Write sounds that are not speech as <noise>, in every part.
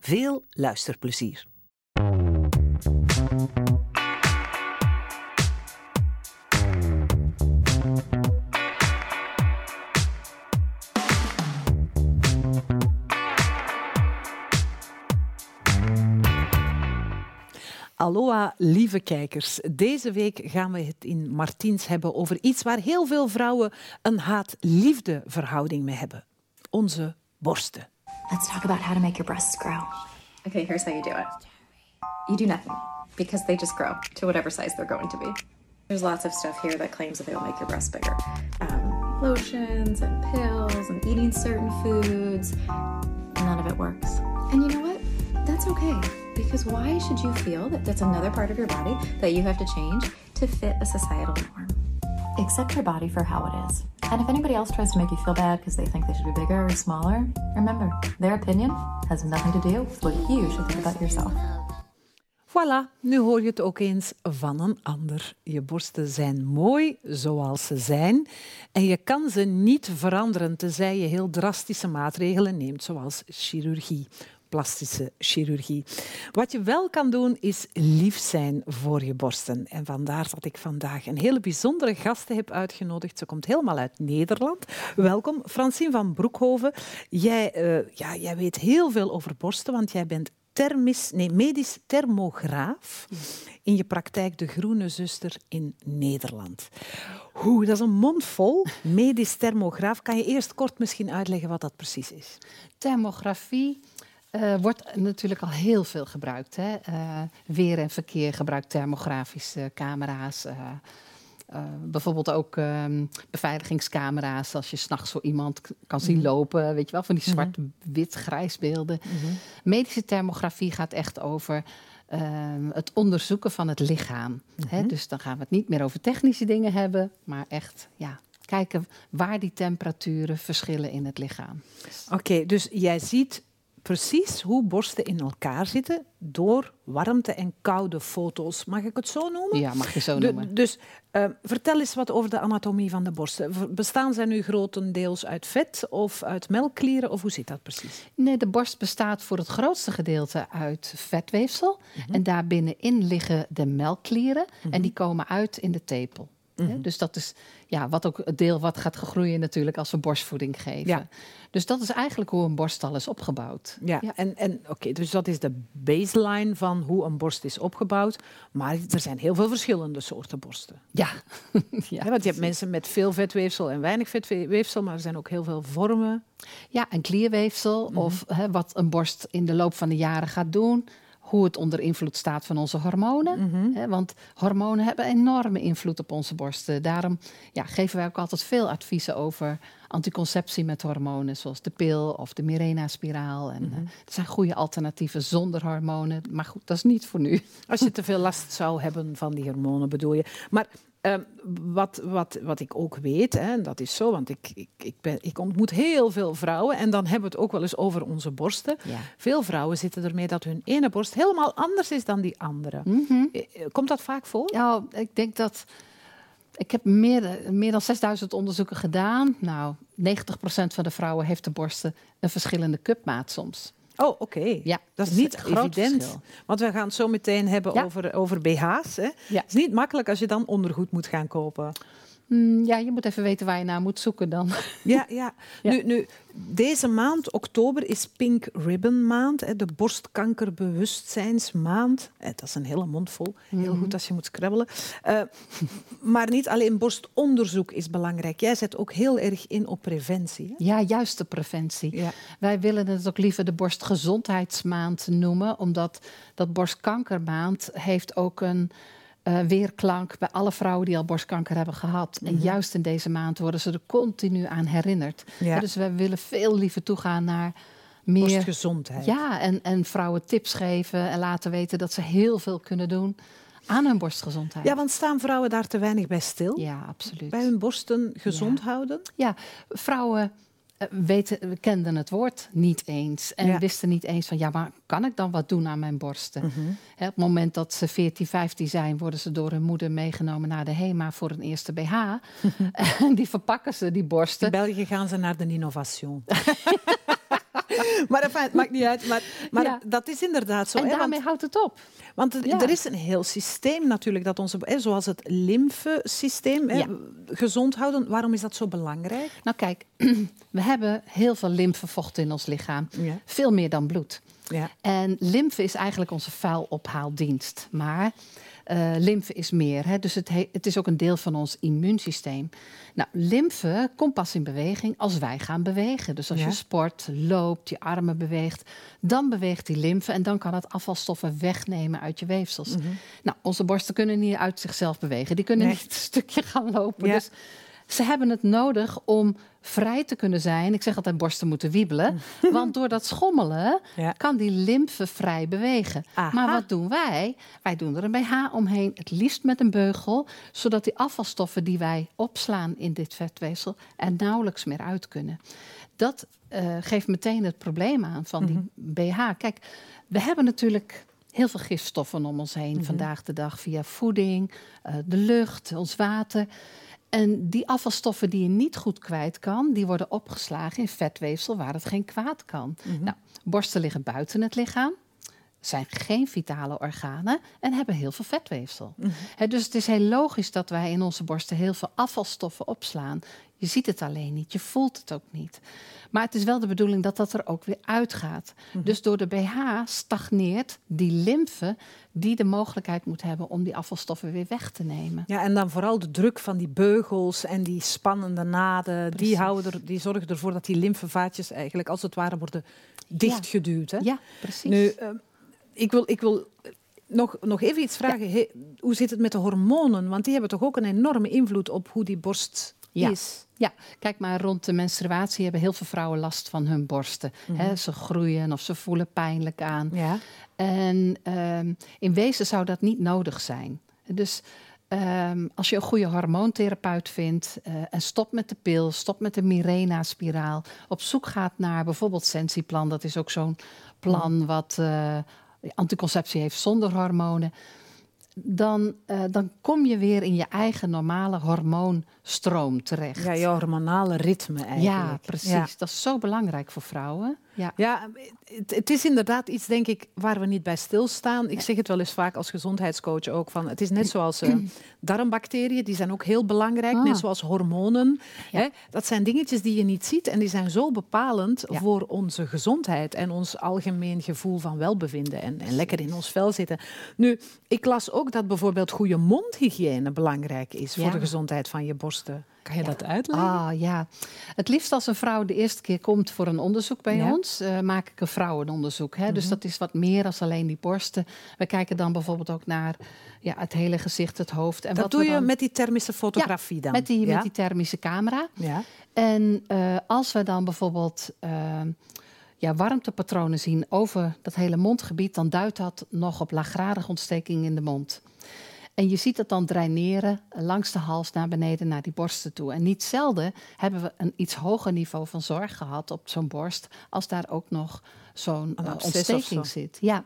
Veel luisterplezier. Aloha, lieve kijkers. Deze week gaan we het in Martiens hebben over iets waar heel veel vrouwen een haat-liefde verhouding mee hebben. Onze borsten. Let's talk about how to make your breasts grow. Okay, here's how you do it. You do nothing because they just grow to whatever size they're going to be. There's lots of stuff here that claims that they will make your breasts bigger. Um, lotions and pills and eating certain foods. None of it works. And you know what? That's okay. Because why should you feel that that's another part of your body that you have to change to fit a societal norm? Accept your body for how it is. And if anybody else tries to make you feel bad because they think they should be bigger or smaller, remember, their opinion has nothing to do with what you should think about yourself. Voilà, nu hoor je het ook eens van een ander. Je borsten zijn mooi zoals ze zijn en je kan ze niet veranderen tenzij je heel drastische maatregelen neemt, zoals chirurgie plastische chirurgie. Wat je wel kan doen, is lief zijn voor je borsten. En vandaar dat ik vandaag een hele bijzondere gasten heb uitgenodigd. Ze komt helemaal uit Nederland. Welkom, Francine van Broekhoven. Jij, uh, ja, jij weet heel veel over borsten, want jij bent thermisch, nee, medisch thermograaf in je praktijk De Groene Zuster in Nederland. Oeh, dat is een mond vol. Medisch thermograaf. Kan je eerst kort misschien uitleggen wat dat precies is? Thermografie uh, wordt natuurlijk al heel veel gebruikt. Hè? Uh, weer en verkeer gebruikt thermografische camera's. Uh, bijvoorbeeld ook um, beveiligingscamera's, als je s'nachts zo iemand kan zien mhm. lopen, weet je wel, van die mhm. zwart-wit-grijs beelden. Mhm. Medische thermografie gaat echt over ehm, het onderzoeken van het lichaam. Hè? Dus dan gaan we het niet meer over technische dingen hebben, maar echt ja, kijken waar die temperaturen verschillen in het lichaam. Oké, dus jij ziet precies hoe borsten in elkaar zitten door warmte en koude foto's. Mag ik het zo noemen? Ja, mag je zo noemen. dus uh, vertel eens wat over de anatomie van de borsten. Bestaan zij nu grotendeels uit vet of uit melkklieren of hoe zit dat precies? Nee, de borst bestaat voor het grootste gedeelte uit vetweefsel. Mhm. En daarbinnenin liggen de melkklieren en mhm. die komen uit in de tepel. Mhm. Dus dat is ja, wat ook het deel wat gaat groeien natuurlijk als we borstvoeding geven. Ja. Dus dat is eigenlijk hoe een borststal is opgebouwd. Ja, en, en oké, dus dat is de baseline van hoe een borst is opgebouwd. Maar er zijn heel veel verschillende soorten borsten. Ja. <laughs> ja. want je hebt mensen met veel vetweefsel en weinig vetweefsel, maar er zijn ook heel veel vormen. Ja, en klierweefsel mhm. of wat een borst in de loop van de jaren gaat doen hoe het onder invloed staat van onze hormonen. Mhm. want hormonen hebben enorme invloed op onze borsten. Daarom ja, geven wij ook altijd veel adviezen over anticonceptie met hormonen, zoals de pil of de Mirena-spiraal. En mm er zijn goede alternatieven zonder hormonen. Maar goed, dat is niet voor nu. Als je te veel last zou hebben van die hormonen, bedoel je. Maar Ehm, wat, wat, wat ik ook weet, hè, en dat is zo, want ik, ik, ik, ben, ik ontmoet heel veel vrouwen en dan hebben we het ook wel eens over onze borsten. Veel vrouwen zitten ermee dat hun ene borst helemaal anders is dan die andere. Mhm. Eh, eh, komt dat vaak voor? Ja, ik denk dat. Ik heb meer, meer dan 6000 onderzoeken gedaan. Nou, 90% van de vrouwen heeft de borsten een verschillende cupmaat soms. Oh, oké. Ja, dat is niet evident. Want we gaan het zo meteen hebben over, over BH's. Hè? Ja. Het is niet makkelijk als je dan ondergoed moet gaan kopen. Mm, ja, je moet even weten waar je naar moet zoeken dan. <laughs> Ja, ja. Nu, nu, deze maand, oktober, is Pink Ribbon maand, de borstkankerbewustzijnsmaand. Eh, dat is een hele mond vol. Heel mhm. goed als je moet scrabbelen. Uh, <laughs> maar niet alleen borstonderzoek is belangrijk. Jij zet ook heel erg in op preventie. Hè? Ja, juist de preventie. Ja. Wij willen het ook liever de borstgezondheidsmaand noemen, omdat dat borstkankermaand heeft ook een uh, weerklank bij alle vrouwen die al borstkanker hebben gehad. En mhm. juist in deze maand worden ze er continu aan herinnerd. Ja. dus we willen veel liever toegaan naar meer borstgezondheid. Ja, en, en vrouwen tips geven en laten weten dat ze heel veel kunnen doen aan hun borstgezondheid. Ja, want staan vrouwen daar te weinig bij stil? Ja, absoluut. Bij hun borsten gezond houden? Ja, vrouwen weten, we kenden het woord niet eens. En Ja. wisten niet eens van, ja, maar kan ik dan wat doen aan mijn borsten? Mhm. Hè, op het moment dat ze 14, 15 zijn, worden ze door hun moeder meegenomen naar de HEMA voor een eerste BH. <laughs> en die verpakken ze, die In borsten. België gaan ze naar de innovation. <laughs> <laughs> maar enfin, het maakt niet uit. Maar, maar Ja. dat is inderdaad zo. En hè, want- daarmee houdt het op. Want er, Ja. er is een heel systeem natuurlijk dat onze, hè, zoals het lymfesysteem, hè, Ja. gezond houden. Waarom is dat zo belangrijk? Nou kijk, <clears throat> we hebben heel veel lymfevocht in ons lichaam. Veel meer dan bloed. Ja. En lymfe is eigenlijk onze vuilophaaldienst. Maar eh lymfe is meer. Hè? Dus het, he- het is ook een deel van ons immuunsysteem. Nou, lymfe komt pas in beweging als wij gaan bewegen. Dus als Ja. je sport, loopt, je armen beweegt, dan beweegt die lymfe en dan kan het afvalstoffen wegnemen uit je weefsels. Nou, onze borsten kunnen niet uit zichzelf bewegen. Die kunnen Nee. niet een stukje gaan lopen. Ja. Dus ze hebben het nodig om vrij te kunnen zijn. Ik zeg altijd borsten moeten wiebelen. <laughs> Want door dat schommelen Ja. kan die lymfe vrij bewegen. Aha. Maar wat doen wij? Wij doen er een BH omheen, het liefst met een beugel, zodat die afvalstoffen die wij opslaan in dit vetweefsel er nauwelijks meer uit kunnen. Dat eh, geeft meteen het probleem aan van die BH. Kijk, we hebben natuurlijk heel veel gifstoffen om ons heen vandaag de dag via voeding, eh, de lucht, ons water. En die afvalstoffen die je niet goed kwijt kan, die worden opgeslagen in vetweefsel waar het geen kwaad kan. Nou, borsten liggen buiten het lichaam, zijn geen vitale organen en hebben heel veel vetweefsel. Hè, dus het is heel logisch dat wij in onze borsten heel veel afvalstoffen opslaan. Je ziet het alleen niet, je voelt het ook niet. Maar het is wel de bedoeling dat dat er ook weer uitgaat. Dus door de BH stagneert die lymfe die de mogelijkheid moet hebben om die afvalstoffen weer weg te nemen. Ja, en dan vooral de druk van die beugels en die spannende naden, die, houden er, die zorgen ervoor dat die lymfevaatjes eigenlijk als het ware worden dichtgeduwd. Hè? Ja, precies. Nu, eh, ik wil, ik wil nog, nog even iets vragen. He- hoe zit het met de hormonen? Want die hebben toch ook een enorme invloed op hoe die borst Ja. is. Ja, kijk maar, rond de menstruatie hebben heel veel vrouwen last van hun borsten. Hè, ze groeien of ze voelen pijnlijk aan. Ja. En ehm, in wezen zou dat niet nodig zijn. Dus ehm, als je een goede hormoontherapeut vindt eh, en stop met de pil, stop met de Mirena-spiraal, op zoek gaat naar bijvoorbeeld Sensiplan, dat is ook zo'n plan wat eh, anticonceptie heeft zonder hormonen. Dan, eh, dan kom je weer in je eigen normale hormoonstroom terecht. ja, je hormonale ritme eigenlijk. Ja, precies. Ja. Dat is zo belangrijk voor vrouwen. Ja. Ja, het, het is inderdaad iets, denk ik, waar we niet bij stilstaan. Ik zeg het wel eens vaak als gezondheidscoach ook. Van, het is net zoals eh, <clears throat> darmbacteriën, die zijn ook heel belangrijk. Ah. Net zoals hormonen. Ja. Hè? Dat zijn dingetjes die je niet ziet en die zijn zo bepalend Ja. voor onze gezondheid en ons algemeen gevoel van welbevinden en, en lekker in ons vel zitten. Nu, ik las ook dat bijvoorbeeld goede mondhygiëne belangrijk is voor de gezondheid van je borsten. Kan je dat uitleggen? Ah ja. Het liefst als een vrouw de eerste keer komt voor een onderzoek bij Ja. Mhm. ons, eh, maak ik een vrouwenonderzoek. Hè? Dus dat is wat meer dan alleen die borsten. We kijken dan bijvoorbeeld ook naar ja, het hele gezicht, het hoofd. En dat wat doe je met die thermische fotografie dan? Met die, ja? met die thermische camera. Ja. En eh, als we dan bijvoorbeeld eh, ja, warmtepatronen zien over dat hele mondgebied, dan duidt dat nog op laaggradige ontsteking in de mond. En je ziet het dan draineren langs de hals naar beneden naar die borsten toe. En niet zelden hebben we een iets hoger niveau van zorg gehad op zo'n borst, als daar ook nog zo'n eh, ontsteking zo. zit. Ja,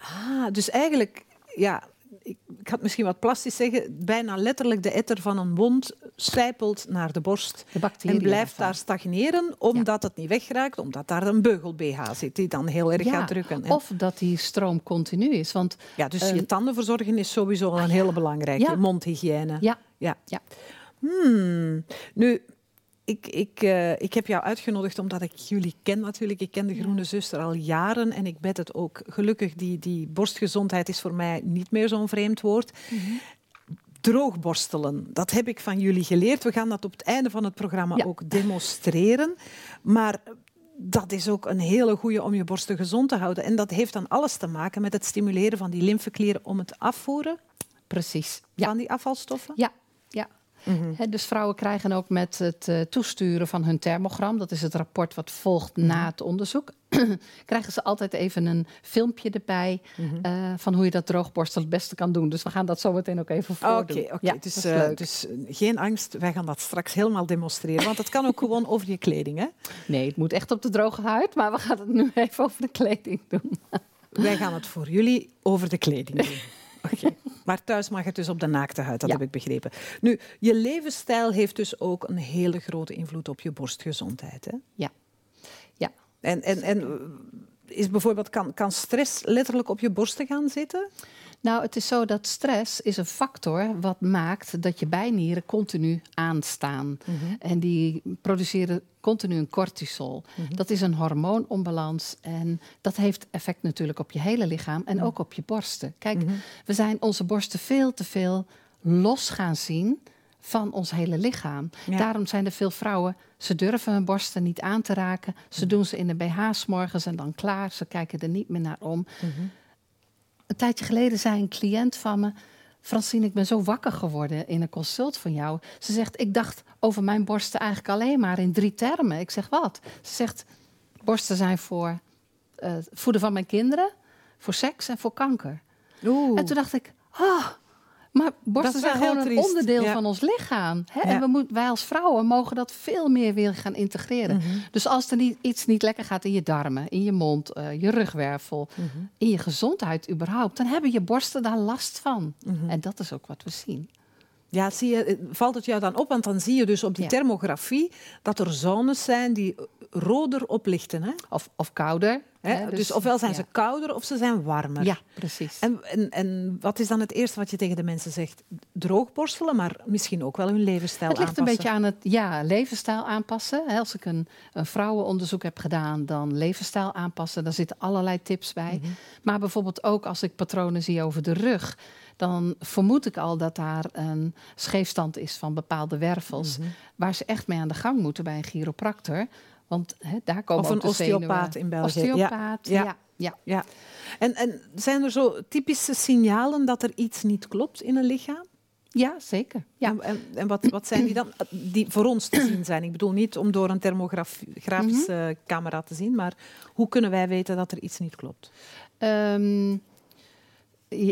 Ah, dus eigenlijk, ja, ik, ik had misschien wat plastisch zeggen, bijna letterlijk de etter van een wond sijpelt naar de borst. de. En blijft daar stagneren, omdat het niet wegraakt, omdat daar een beugel-BH zit die dan heel erg Ja, gaat drukken. En- Of dat die stroom continu is. Want ja, dus eh, je tanden verzorgen is sowieso al een hele belangrijke mondhygiëne. ja, Ja. Ja. Hmm. Nu, ik, ik, eh, ik heb jou uitgenodigd omdat ik jullie ken natuurlijk. Ik ken de Groene Zuster al jaren en ik bed het ook. Gelukkig, die, die borstgezondheid is voor mij niet meer zo'n vreemd woord. Droogborstelen, dat heb ik van jullie geleerd. We gaan dat op het einde van het programma Ja. ook demonstreren. Maar dat is ook een hele goede om je borsten gezond te houden. En dat heeft dan alles te maken met het stimuleren van die lymfeklieren om het afvoeren precies. Ja. van die afvalstoffen. Ja, ja. Hè, dus vrouwen krijgen ook met het eh, toesturen van hun thermogram, dat is het rapport wat volgt na het onderzoek, <clears throat> krijgen ze altijd even een filmpje erbij eh, van hoe je dat droogborstel het beste kan doen. Dus we gaan dat zo meteen ook even voordoen. Oké, oké. Ja, dus, eh, dus geen angst, wij gaan dat straks helemaal demonstreren. Want het kan ook gewoon over je kleding. Hè? Nee, het moet echt op de droge huid, maar we gaan het nu even over de kleding doen. Wij gaan het voor jullie over de kleding doen. <laughs> <laughs> Maar thuis mag het dus op de naakte huid, dat Ja. heb ik begrepen. Nu, je levensstijl heeft dus ook een hele grote invloed op je borstgezondheid. Hè? Ja. Ja. En, en, en eh, is bijvoorbeeld, kan, kan stress letterlijk op je borsten gaan zitten? Nou, het is zo dat stress is een factor wat maakt dat je bijnieren continu aanstaan. En die produceren continu een cortisol. Dat is een hormoononbalans en dat heeft effect natuurlijk op je hele lichaam en ook op je borsten. Kijk, we zijn onze borsten veel te veel los gaan zien van ons hele lichaam. Ja. Daarom zijn er veel vrouwen, ze durven hun borsten niet aan te raken. Ze doen ze in de BH 's morgens en dan klaar. Ze kijken er niet meer naar om. Een tijdje geleden zei een cliënt van me... Francine, ik ben zo wakker geworden in een consult van jou. Ze zegt, ik dacht over mijn borsten eigenlijk alleen maar in drie termen. Ik zeg, wat? Ze zegt, borsten zijn voor het voeden van mijn kinderen... voor seks en voor kanker. Oeh. En toen dacht ik, ah, maar borsten zijn gewoon een onderdeel Ja. van ons lichaam. Hè? Ja. En we moet, wij als vrouwen mogen dat veel meer weer gaan integreren. Mhm. Dus als er niet, iets niet lekker gaat in je darmen, in je mond, eh, je rugwervel, Mhm. in je gezondheid überhaupt, dan hebben je borsten daar last van. Mhm. En dat is ook wat we zien. Ja, zie je, valt het jou dan op? Want dan zie je dus op die Ja. thermografie dat er zones zijn die roder oplichten. Hè? Of, of kouder. Hè? hè, dus, ofwel zijn ja. ze kouder of ze zijn warmer. Ja, precies. En, en, en wat is dan het eerste wat je tegen de mensen zegt? Droogborstelen, maar misschien ook wel hun levensstijl Het ligt een aanpassen. beetje aan het ja, levensstijl aanpassen. Als ik een, een vrouwenonderzoek heb gedaan, dan levensstijl aanpassen. Daar zitten allerlei tips bij. Mhm. Maar bijvoorbeeld ook als ik patronen zie over de rug, dan vermoed ik al dat daar een scheefstand is van bepaalde wervels. Mhm. Waar ze echt mee aan de gang moeten bij een chiropractor. Want daar komen Of ook een osteopaat in België. Osteopaat, Ja. ja. Ja. ja. En, en zijn er zo typische signalen dat er iets niet klopt in een lichaam? Ja, zeker. Ja. En, en, wat, wat zijn die dan? Die voor ons te zien zijn. Ik bedoel niet om door een thermografische Mhm. camera te zien, maar hoe kunnen wij weten dat er iets niet klopt? Ehm,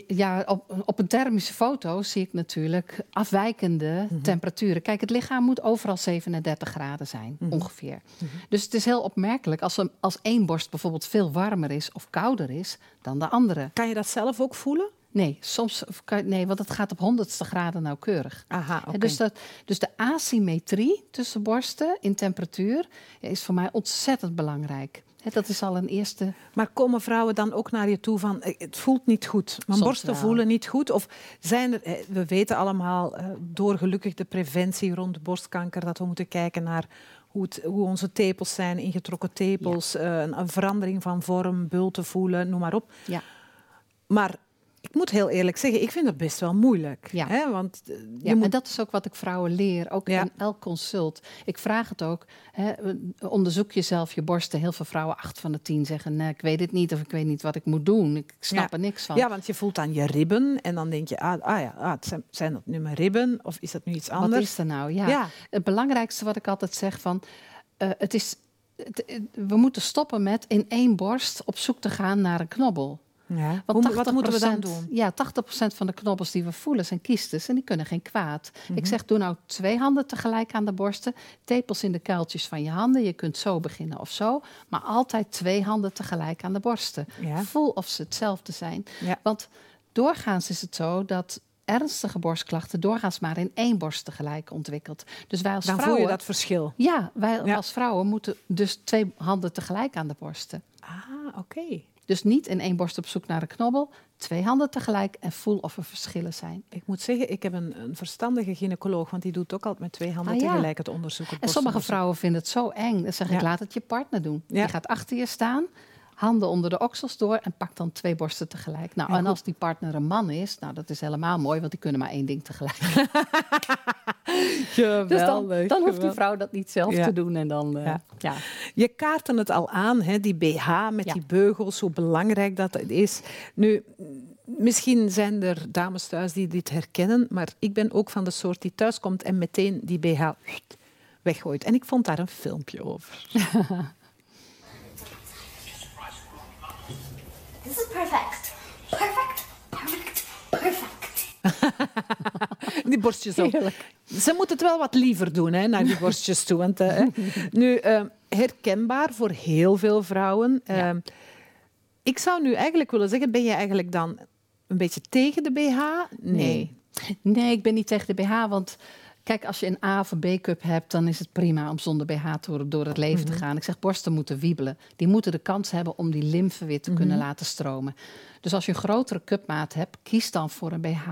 ja, op, op een thermische foto zie ik natuurlijk afwijkende Mhm. temperaturen. Kijk, het lichaam moet overal 37 graden zijn, Mhm. ongeveer. Dus het is heel opmerkelijk als, een, als één borst bijvoorbeeld veel warmer is of kouder is dan de andere. Kan je dat zelf ook voelen? Nee, soms nee want het gaat op honderdste graden nauwkeurig. Aha. Dus, dat, dus de asymmetrie tussen borsten in temperatuur is voor mij ontzettend belangrijk. Dat is al een eerste. Maar komen vrouwen dan ook naar je toe van eh, het voelt niet goed, mijn Soms borsten wel. voelen niet goed? Of zijn er, eh, we weten allemaal eh, door gelukkig de preventie rond borstkanker dat we moeten kijken naar hoe, het, hoe onze tepels zijn, ingetrokken tepels, een, een verandering van vorm, bulten voelen, noem maar op. Ja. Maar ik moet heel eerlijk zeggen, ik vind het best wel moeilijk. Ja. Hè? Want eh, je Ja, moet en dat is ook wat ik vrouwen leer, ook Ja. in elk consult. Ik vraag het ook, hè, onderzoek jezelf je borsten. Heel veel vrouwen, acht van de tien, zeggen... nee, ik weet het niet of ik weet niet wat ik moet doen. Ik snap Ja. er niks van. Ja, want je voelt aan je ribben en dan denk je, ah, ah ja, ah, het zijn, zijn dat nu mijn ribben of is dat nu iets wat anders? is er nou? Ja. Het belangrijkste wat ik altijd zeg van... eh, het is, we moeten stoppen met in één borst op zoek te gaan naar een knobbel. Ja. Want Hoe- wat moeten we dan 80% doen? Ja, 80% van de knobbels die we voelen zijn kiestes en die kunnen geen kwaad. Mhm. Ik zeg, doe nou twee handen tegelijk aan de borsten. Tepels in de kuiltjes van je handen. Je kunt zo beginnen of zo. Maar altijd twee handen tegelijk aan de borsten. Ja. Voel of ze hetzelfde zijn. Ja. Want doorgaans is het zo dat ernstige borstklachten doorgaans maar in één borst tegelijk ontwikkelt. Dus wij als Dan voel vrouwen... je dat verschil. Ja, wij Ja. als vrouwen moeten dus twee handen tegelijk aan de borsten. Ah, oké. Dus niet in één borst op zoek naar een knobbel. Twee handen tegelijk en voel of er verschillen zijn. Ik moet zeggen, ik heb een, een verstandige gynaecoloog, want die doet ook altijd met twee handen Ah, ja. tegelijk het onderzoek. En sommige vrouwen vinden het zo eng. Dan zeg ik, Ja. laat het je partner doen. Ja. Die gaat achter je staan. Handen onder de oksels door en pak dan twee borsten tegelijk. Nou, Ja, en goed. als die partner een man is, nou, dat is helemaal mooi, want die kunnen maar één ding tegelijk. <laughs> Dus dan, dan hoeft die vrouw dat niet zelf Ja. te doen. En dan, eh, Ja. ja. Je kaarten het al aan, hè, die BH met Ja. die beugels, hoe belangrijk dat het is. Nu, misschien zijn er dames thuis die dit herkennen, maar ik ben ook van de soort die thuiskomt en meteen die BH weggooit. En ik vond daar een filmpje over. <laughs> This is perfect. Perfect. Perfect. Perfect. <laughs> Die borstjes ook. Heerlijk. Ze moet het wel wat liever doen, hè, naar die borstjes toe. Want, eh, hè. <laughs> nu, eh, herkenbaar voor heel veel vrouwen. Eh, Ik zou nu eigenlijk willen zeggen, ben je eigenlijk dan een beetje tegen de BH? Nee. Nee, ik ben niet tegen de BH, want kijk, als je een A of een B-cup hebt, dan is het prima om zonder BH door, door het leven te gaan. Ik zeg, borsten moeten wiebelen. Die moeten de kans hebben om die lymfe weer te kunnen laten stromen. Dus als je een grotere cupmaat hebt, kies dan voor een BH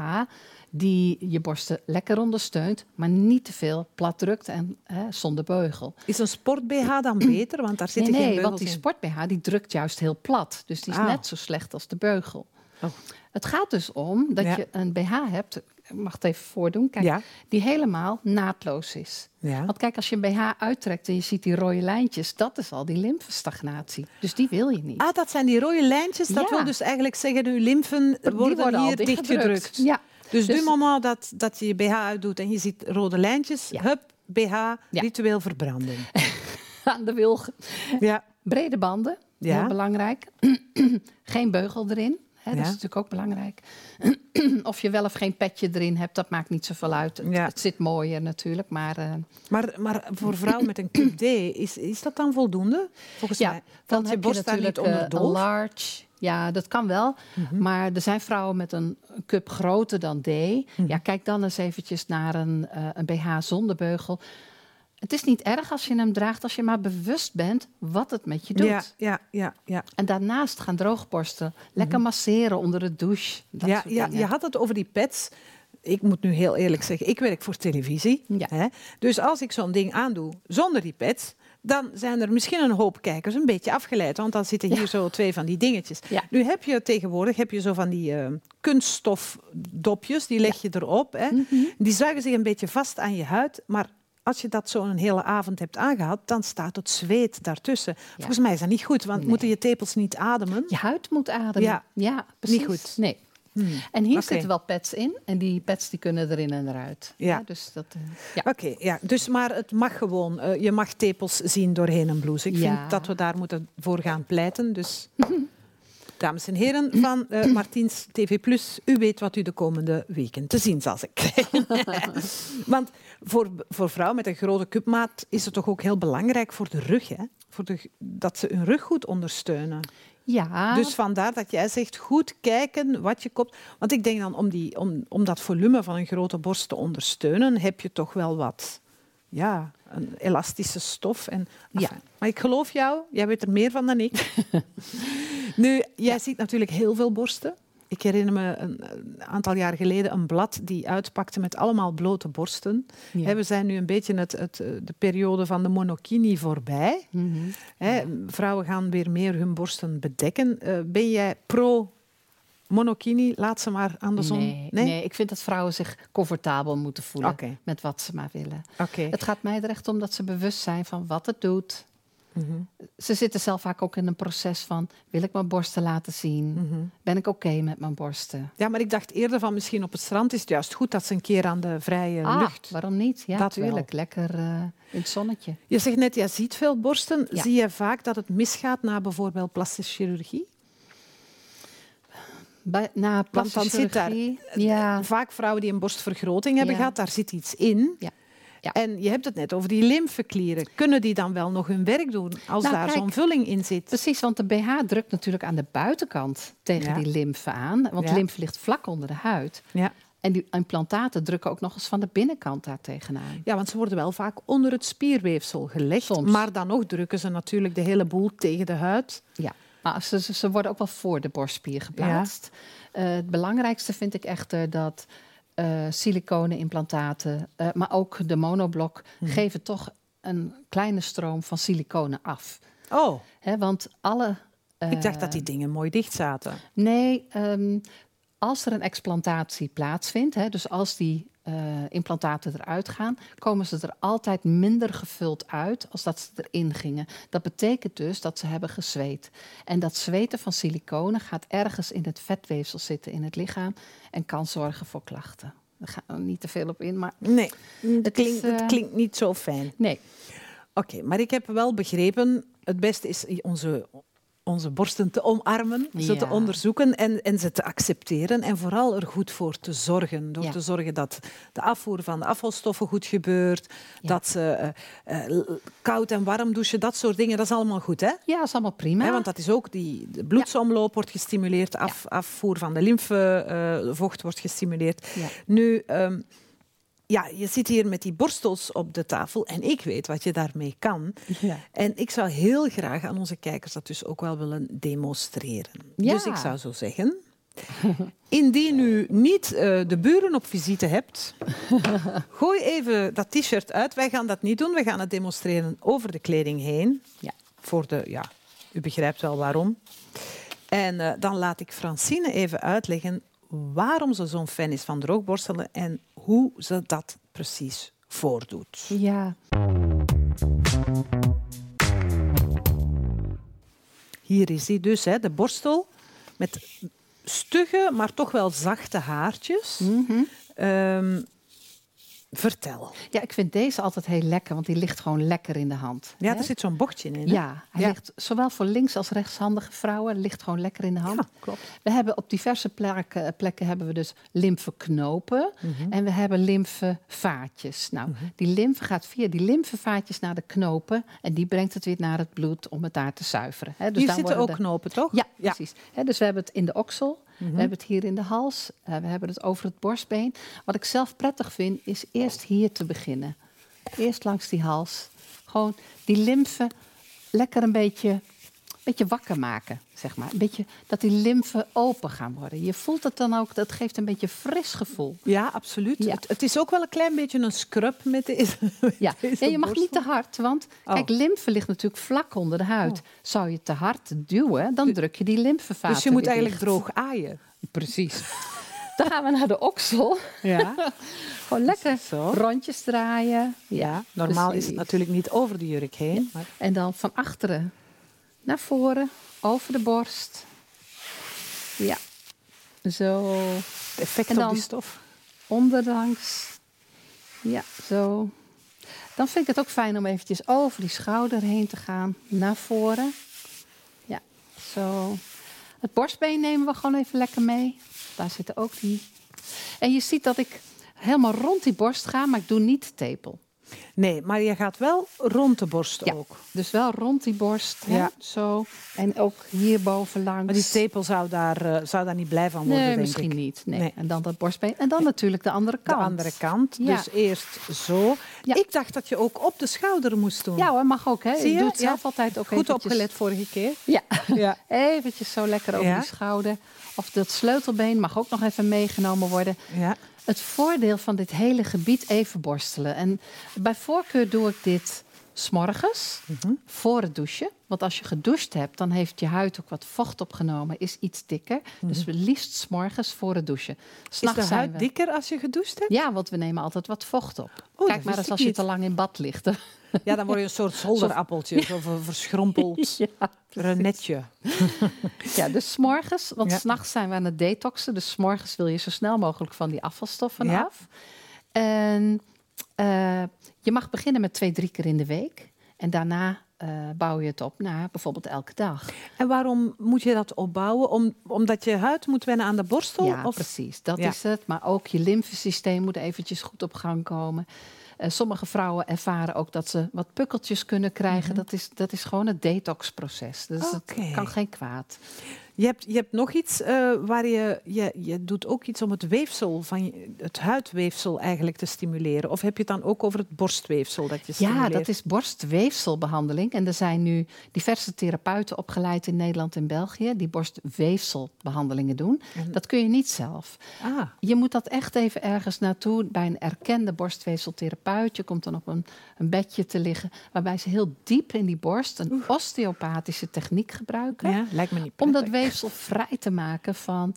die je borsten lekker ondersteunt, maar niet te veel plat drukt en hè, zonder beugel. Is een sport-BH dan <clears throat> beter? Want daar Nee, zitten geen nee, want die sport-BH die drukt juist heel plat. Dus die is Ah. net zo slecht als de beugel. Oh. Het gaat dus om dat Ja. je een BH hebt, ik mag het even voordoen, kijk, Ja. die helemaal naadloos is. Ja. Want kijk, als je een BH uittrekt en je ziet die rode lijntjes, dat is al die lymfestagnatie. Dus die wil je niet. Ah, dat zijn die rode lijntjes. Dat Ja. wil dus eigenlijk zeggen, uw lymfen worden, hier dichtgedrukt. Ja. Dus, Dus- du moment dat, dat je je BH uitdoet en je ziet rode lijntjes, hup, BH, ritueel verbranden. <laughs> Aan de wilgen. ja. Brede banden, Ja. heel belangrijk. <clears throat> geen beugel erin. Hè, dat Ja. is natuurlijk ook belangrijk. <clears throat> of je wel of geen petje erin hebt, dat maakt niet zoveel uit. Het, Ja. het zit mooier natuurlijk, maar... eh, Maar, maar voor vrouwen met een <clears throat> cup D, is, is dat dan voldoende? Volgens Ja, mij. dan je heb je niet natuurlijk onder eh? Mhm. large. Ja, dat kan wel. Maar er zijn vrouwen met een cup groter dan D. Mhm. Ja, kijk dan eens eventjes naar een, eh, een BH zonder beugel. Het is niet erg als je hem draagt als je maar bewust bent wat het met je doet. Ja, ja, ja, ja. En daarnaast gaan droogborsten. Lekker masseren onder de douche. Dat Mhm. ja, soort ja, je had het over die pads. Ik moet nu heel eerlijk zeggen, ik werk voor televisie. Ja. Hè? Dus als ik zo'n ding aandoe zonder die pads, dan zijn er misschien een hoop kijkers een beetje afgeleid. Want dan zitten hier zo twee van die dingetjes. Ja. Nu heb je tegenwoordig heb je zo van die eh, kunststofdopjes, die leg je erop. Hè? Mhm. Die zuigen zich een beetje vast aan je huid. Maar als je dat zo een hele avond hebt aangehad, dan staat het zweet daartussen. Volgens mij is dat niet goed, want Nee. moeten je tepels niet ademen? Je huid moet ademen. Ja. Ja, precies. goed. Nee. En hier zitten wel pads in. En die pads die kunnen erin en eruit. Ja. dus dat, eh, ja. Oké, ja. dus maar het mag gewoon. eh, je mag tepels zien doorheen een blouse. Ik Ja. vind dat we daar moeten voor gaan pleiten. Dus, <laughs> dames en heren van eh Martiens TV+, u weet wat u de komende weken te zien zal krijgen. <laughs> Want voor, voor vrouwen met een grote cupmaat is het toch ook heel belangrijk voor de rug, hè? Voor de, dat ze hun rug goed ondersteunen. ja. Dus vandaar dat jij zegt goed kijken wat je koopt. Want ik denk dan om, die, om, om dat volume van een grote borst te ondersteunen, heb je toch wel wat ja, een elastische stof. En, Ja. Maar ik geloof jou, jij weet er meer van dan ik. <laughs> nu, jij ziet natuurlijk heel veel borsten. Ik herinner me een, een aantal jaar geleden een blad die uitpakte met allemaal blote borsten. Ja. We zijn nu een beetje het, het, eh, de periode van de monokini voorbij. Mhm. Vrouwen gaan weer meer hun borsten bedekken. Eh, ben jij pro monokini? Laat ze maar aan de zon. Nee, nee? ik vind dat vrouwen zich comfortabel moeten voelen met wat ze maar willen. Het gaat mij er echt om dat ze bewust zijn van wat het doet. Mhm. Ze zitten zelf vaak ook in een proces van: wil ik mijn borsten laten zien? Mhm. Ben ik oké met mijn borsten? Ja, maar ik dacht eerder van misschien op het strand is het juist goed dat ze een keer aan de vrije Ah, lucht. waarom niet? Ja, natuurlijk. Lekker eh, in het zonnetje. Je zegt net, jij ziet veel borsten. Ja. Zie je vaak dat het misgaat na bijvoorbeeld plastische chirurgie? Na dan plastische zit daar- ja, Vaak vrouwen die een borstvergroting hebben Ja. gehad, daar zit iets in. Ja. Ja. En je hebt het net over die lymfeklieren. Kunnen die dan wel nog hun werk doen als Nou, daar zo'n vulling in zit? Precies, want de BH drukt natuurlijk aan de buitenkant tegen Ja. die lymfe aan. Want Ja. lymfe ligt vlak onder de huid. Ja. En die implantaten drukken ook nog eens van de binnenkant daar tegenaan. ja, want ze worden wel vaak onder het spierweefsel gelegd. Soms. Maar dan nog drukken ze natuurlijk de hele boel tegen de huid. Ja, maar ze, ze, ze worden ook wel voor de borstspier geplaatst. Eh, het belangrijkste vind ik echter dat eh siliconen implantaten, eh, maar ook de monoblok, Mhm. geven toch een kleine stroom van siliconen af. Oh, Hè, want alle Ik dacht dat die dingen mooi dicht zaten. Nee, ehm, als er een explantatie plaatsvindt, hè, dus als die eh, implantaten eruit gaan, komen ze er altijd minder gevuld uit als dat ze erin gingen. Dat betekent dus dat ze hebben gezweet. En dat zweten van siliconen gaat ergens in het vetweefsel zitten in het lichaam en kan zorgen voor klachten. Daar gaan we niet te veel op in, maar Nee, het, klinkt, is, het eh, klinkt niet zo fijn. nee. Oké, maar ik heb wel begrepen, het beste is onze, onze borsten te omarmen, ze te onderzoeken en, en ze te accepteren. En vooral er goed voor te zorgen. Door Ja. te zorgen dat de afvoer van de afvalstoffen goed gebeurt. Ja. Dat ze eh, eh, koud en warm douchen, dat soort dingen, dat is allemaal goed, hè? Ja, dat is allemaal prima. Hè, want dat is ook die de bloedsomloop wordt gestimuleerd, af, afvoer van de lymfevocht wordt gestimuleerd. Nu, ehm, ja, je zit hier met die borstels op de tafel en ik weet wat je daarmee kan. Ja. En ik zou heel graag aan onze kijkers dat dus ook wel willen demonstreren. Ja. Dus ik zou zo zeggen. Indien u niet eh, de buren op visite hebt, <laughs> gooi even dat t-shirt uit. Wij gaan dat niet doen. We gaan het demonstreren over de kleding heen. Ja. Voor de, ja, u begrijpt wel waarom. En eh, dan laat ik Francine even uitleggen waarom ze zo'n fan is van droogborstelen en hoe ze dat precies voordoet. Ja. Hier is hij dus, hè, de borstel met stugge, maar toch wel zachte haartjes. Mhm. Ehm, vertel. ja, ik vind deze altijd heel lekker, want die ligt gewoon lekker in de hand. Ja, hè? er zit zo'n bochtje in. hè? Ja, hij Ja. ligt zowel voor links- als rechtshandige vrouwen ligt gewoon lekker in de hand. Ja, klopt. We hebben op diverse plekken, plekken hebben we dus lymfeknopen Mhm. en we hebben lymfevaatjes. Nou, die lymfe gaat via die lymfevaatjes naar de knopen en die brengt het weer naar het bloed om het daar te zuiveren. Hè. Dus Hier dan zitten ook de- knopen, toch? Ja, precies. Hè, dus we hebben het in de oksel, Mhm. we hebben het hier in de hals, eh, we hebben het over het borstbeen. Wat ik zelf prettig vind, is eerst hier te beginnen. Eerst langs die hals. Gewoon die lymfe lekker een beetje, beetje wakker maken, zeg maar. Een beetje dat die lymfe open gaan worden. Je voelt het dan ook, dat geeft een beetje fris gevoel. Ja, absoluut. Ja. Het, het is ook wel een klein beetje een scrub met <laughs> deze. met Ja, je mag niet te hard, want Oh. kijk, lymfe ligt natuurlijk vlak onder de huid. Zou je te hard duwen, dan druk je die lymfevaten Dus je moet eigenlijk dicht. droog aaien. Precies. <laughs> Dan gaan we naar de oksel. Ja, <laughs> Gewoon lekker Zo. rondjes draaien. ja. normaal is het natuurlijk niet over de jurk heen. Maar En dan van achteren naar voren, over de borst. Ja, zo. het effect En op dan- die stof. Onderlangs. Ja, zo. Dan vind ik het ook fijn om eventjes over die schouder heen te gaan. Naar voren. Ja, zo. Het borstbeen nemen we gewoon even lekker mee. Daar zitten ook die. En je ziet dat ik helemaal rond die borst ga, maar ik doe niet tepel. Nee, maar je gaat wel rond de borst Ja. ook. Dus wel rond die borst. hè, Ja. Zo. En ook hierboven langs. Maar die tepel zou daar, eh, zou daar niet blij van worden, Nee, denk misschien ik. niet. Nee. Nee. En dan dat borstbeen. En dan natuurlijk de andere De kant. andere kant. Ja. Dus eerst zo. Ja. Ik dacht dat je ook op de schouder moest doen. Ja hoor, mag ook. Hè. Zie je je? doet het zelf altijd ook Goed eventjes. opgelet vorige keer. Ja. Ja. <laughs> Eventjes zo lekker over die schouder. Of dat sleutelbeen mag ook nog even meegenomen worden. ja. Het voordeel van dit hele gebied even borstelen. En bij voorkeur doe ik dit s'morgens, Mhm. voor het douchen. Want als je gedoucht hebt, dan heeft je huid ook wat vocht opgenomen, is iets dikker. Dus liefst s'morgens voor het douchen. Mhm. Is de huid we... dikker als je gedoucht hebt? Ja, want we nemen altijd wat vocht op. dat Kijk maar eens als je niet. te lang in bad ligt. Ja, dan word je een soort zolderappeltje. Zo ver- verschrompeld <laughs> ja, renetje. <laughs> Ja, dus s'morgens, want Ja. s s'nachts zijn we aan het detoxen. Dus s'morgens wil je zo snel mogelijk van die afvalstoffen Ja. af. En eh, je mag beginnen met twee, drie keer in de week. En daarna eh, bouw je het op naar bijvoorbeeld elke dag. En waarom moet je dat opbouwen? Om, omdat je huid moet wennen aan de borstel? Ja, of? precies. Dat Ja. is het. Maar ook je lymfesysteem moet eventjes goed op gang komen. Eh, sommige vrouwen ervaren ook dat ze wat pukkeltjes kunnen krijgen. dat, is, dat is gewoon het detoxproces. Dus Mhm. Het kan geen kwaad. Je hebt, je hebt nog iets uh, waar je, je... Je doet ook iets om het weefsel, van het huidweefsel eigenlijk te stimuleren. Of heb je het dan ook over het borstweefsel dat je stimuleert? Ja, dat is borstweefselbehandeling. En er zijn nu diverse therapeuten opgeleid in Nederland en België... die borstweefselbehandelingen doen. Dat kun je niet zelf. Ah. Je moet dat echt even ergens naartoe bij een erkende borstweefseltherapeut. Je komt dan op een, een bedje te liggen... waarbij ze heel diep in die borst een osteopathische techniek gebruiken. Ja, lijkt me niet Om dat weefsel vrij te maken van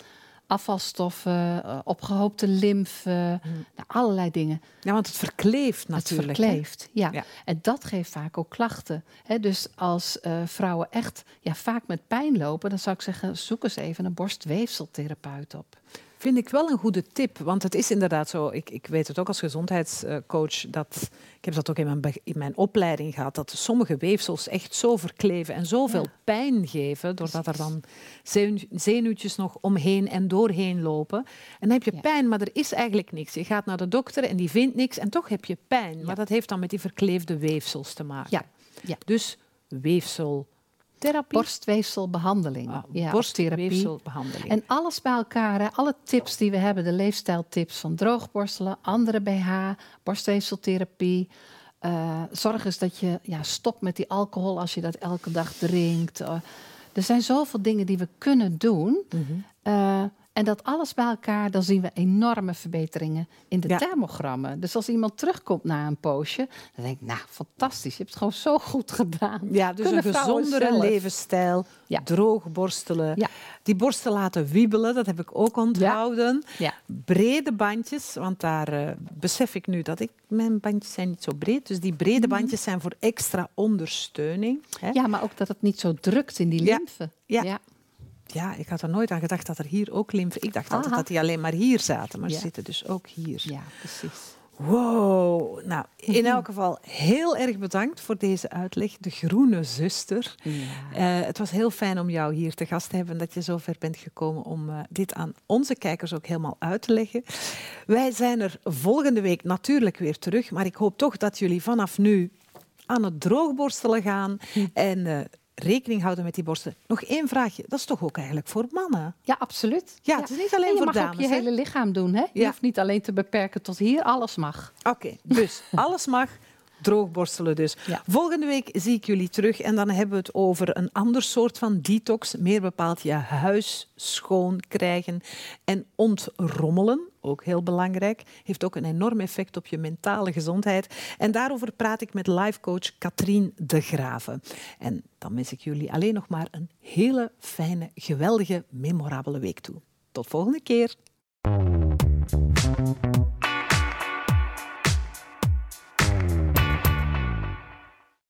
afvalstoffen, uh, opgehoopte lymfe, hmm. nou, allerlei dingen. Ja, want het verkleeft natuurlijk. Het verkleeft, ja. ja. En dat geeft vaak ook klachten. He, dus als uh, vrouwen echt ja, vaak met pijn lopen, dan zou ik zeggen, zoek eens even een borstweefseltherapeut op. Vind ik wel een goede tip, want het is inderdaad zo. Ik, ik weet het ook als gezondheidscoach. Dat, ik heb dat ook in mijn, in mijn opleiding gehad. Dat sommige weefsels echt zo verkleven en zoveel ja. pijn geven. Doordat er dan zenuwtjes nog omheen en doorheen lopen. En dan heb je ja. pijn, maar er is eigenlijk niks. Je gaat naar de dokter en die vindt niks en toch heb je pijn. Maar dat heeft dan met die verkleefde weefsels te maken. Ja. Dus weefsel Therapie? Borstweefselbehandeling. Ja, borstweefselbehandeling. En alles bij elkaar, hè, alle tips die we hebben, de leefstijltips van droogborstelen, andere BH, borstweefseltherapie. Uh, zorg eens dat je ja, stopt met die alcohol als je dat elke dag drinkt. Uh, er zijn zoveel dingen die we kunnen doen. Mm -hmm. uh, en dat alles bij elkaar, dan zien we enorme verbeteringen in de ja. thermogrammen. Dus als iemand terugkomt na een poosje, dan denk ik, nou, fantastisch, je hebt het gewoon zo goed gedaan. Ja, dus Kunnen een gezondere levensstijl, ja. droog borstelen. Ja. Die borsten laten wiebelen, dat heb ik ook onthouden. Ja. Brede bandjes, want daar uh, besef ik nu dat ik, mijn bandjes zijn niet zo breed. Dus die brede bandjes zijn voor extra ondersteuning. Hè. Ja, maar ook dat het niet zo drukt in die lymfe. ja. Ja, ik had er nooit aan gedacht dat er hier ook lymfe... Ik dacht altijd dat die alleen maar hier zaten, maar ja. ze zitten dus ook hier. Ja, precies. Wow. Nou, in elk geval heel erg bedankt voor deze uitleg. De groene zuster. Ja. Uh, het was heel fijn om jou hier te gast te hebben. Dat je zo ver bent gekomen om uh, dit aan onze kijkers ook helemaal uit te leggen. Wij zijn er volgende week natuurlijk weer terug. Maar ik hoop toch dat jullie vanaf nu aan het droogborstelen gaan. En... Uh, rekening houden met die borsten. Nog één vraagje. Dat is toch ook eigenlijk voor mannen? Ja, absoluut. Ja, het is niet alleen voor dames. Je mag ook je hele lichaam doen. Hè? Je ja. hoeft niet alleen te beperken tot hier. Alles mag. Oké, okay, dus <laughs> alles mag. Droogborstelen dus. Ja. Volgende week zie ik jullie terug en dan hebben we het over een ander soort van detox. Meer bepaald je huis schoon krijgen en ontrommelen. Ook heel belangrijk. Heeft ook een enorm effect op je mentale gezondheid. En daarover praat ik met lifecoach Katrien de Graven. En dan wens ik jullie alleen nog maar een hele fijne, geweldige, memorabele week toe. Tot volgende keer.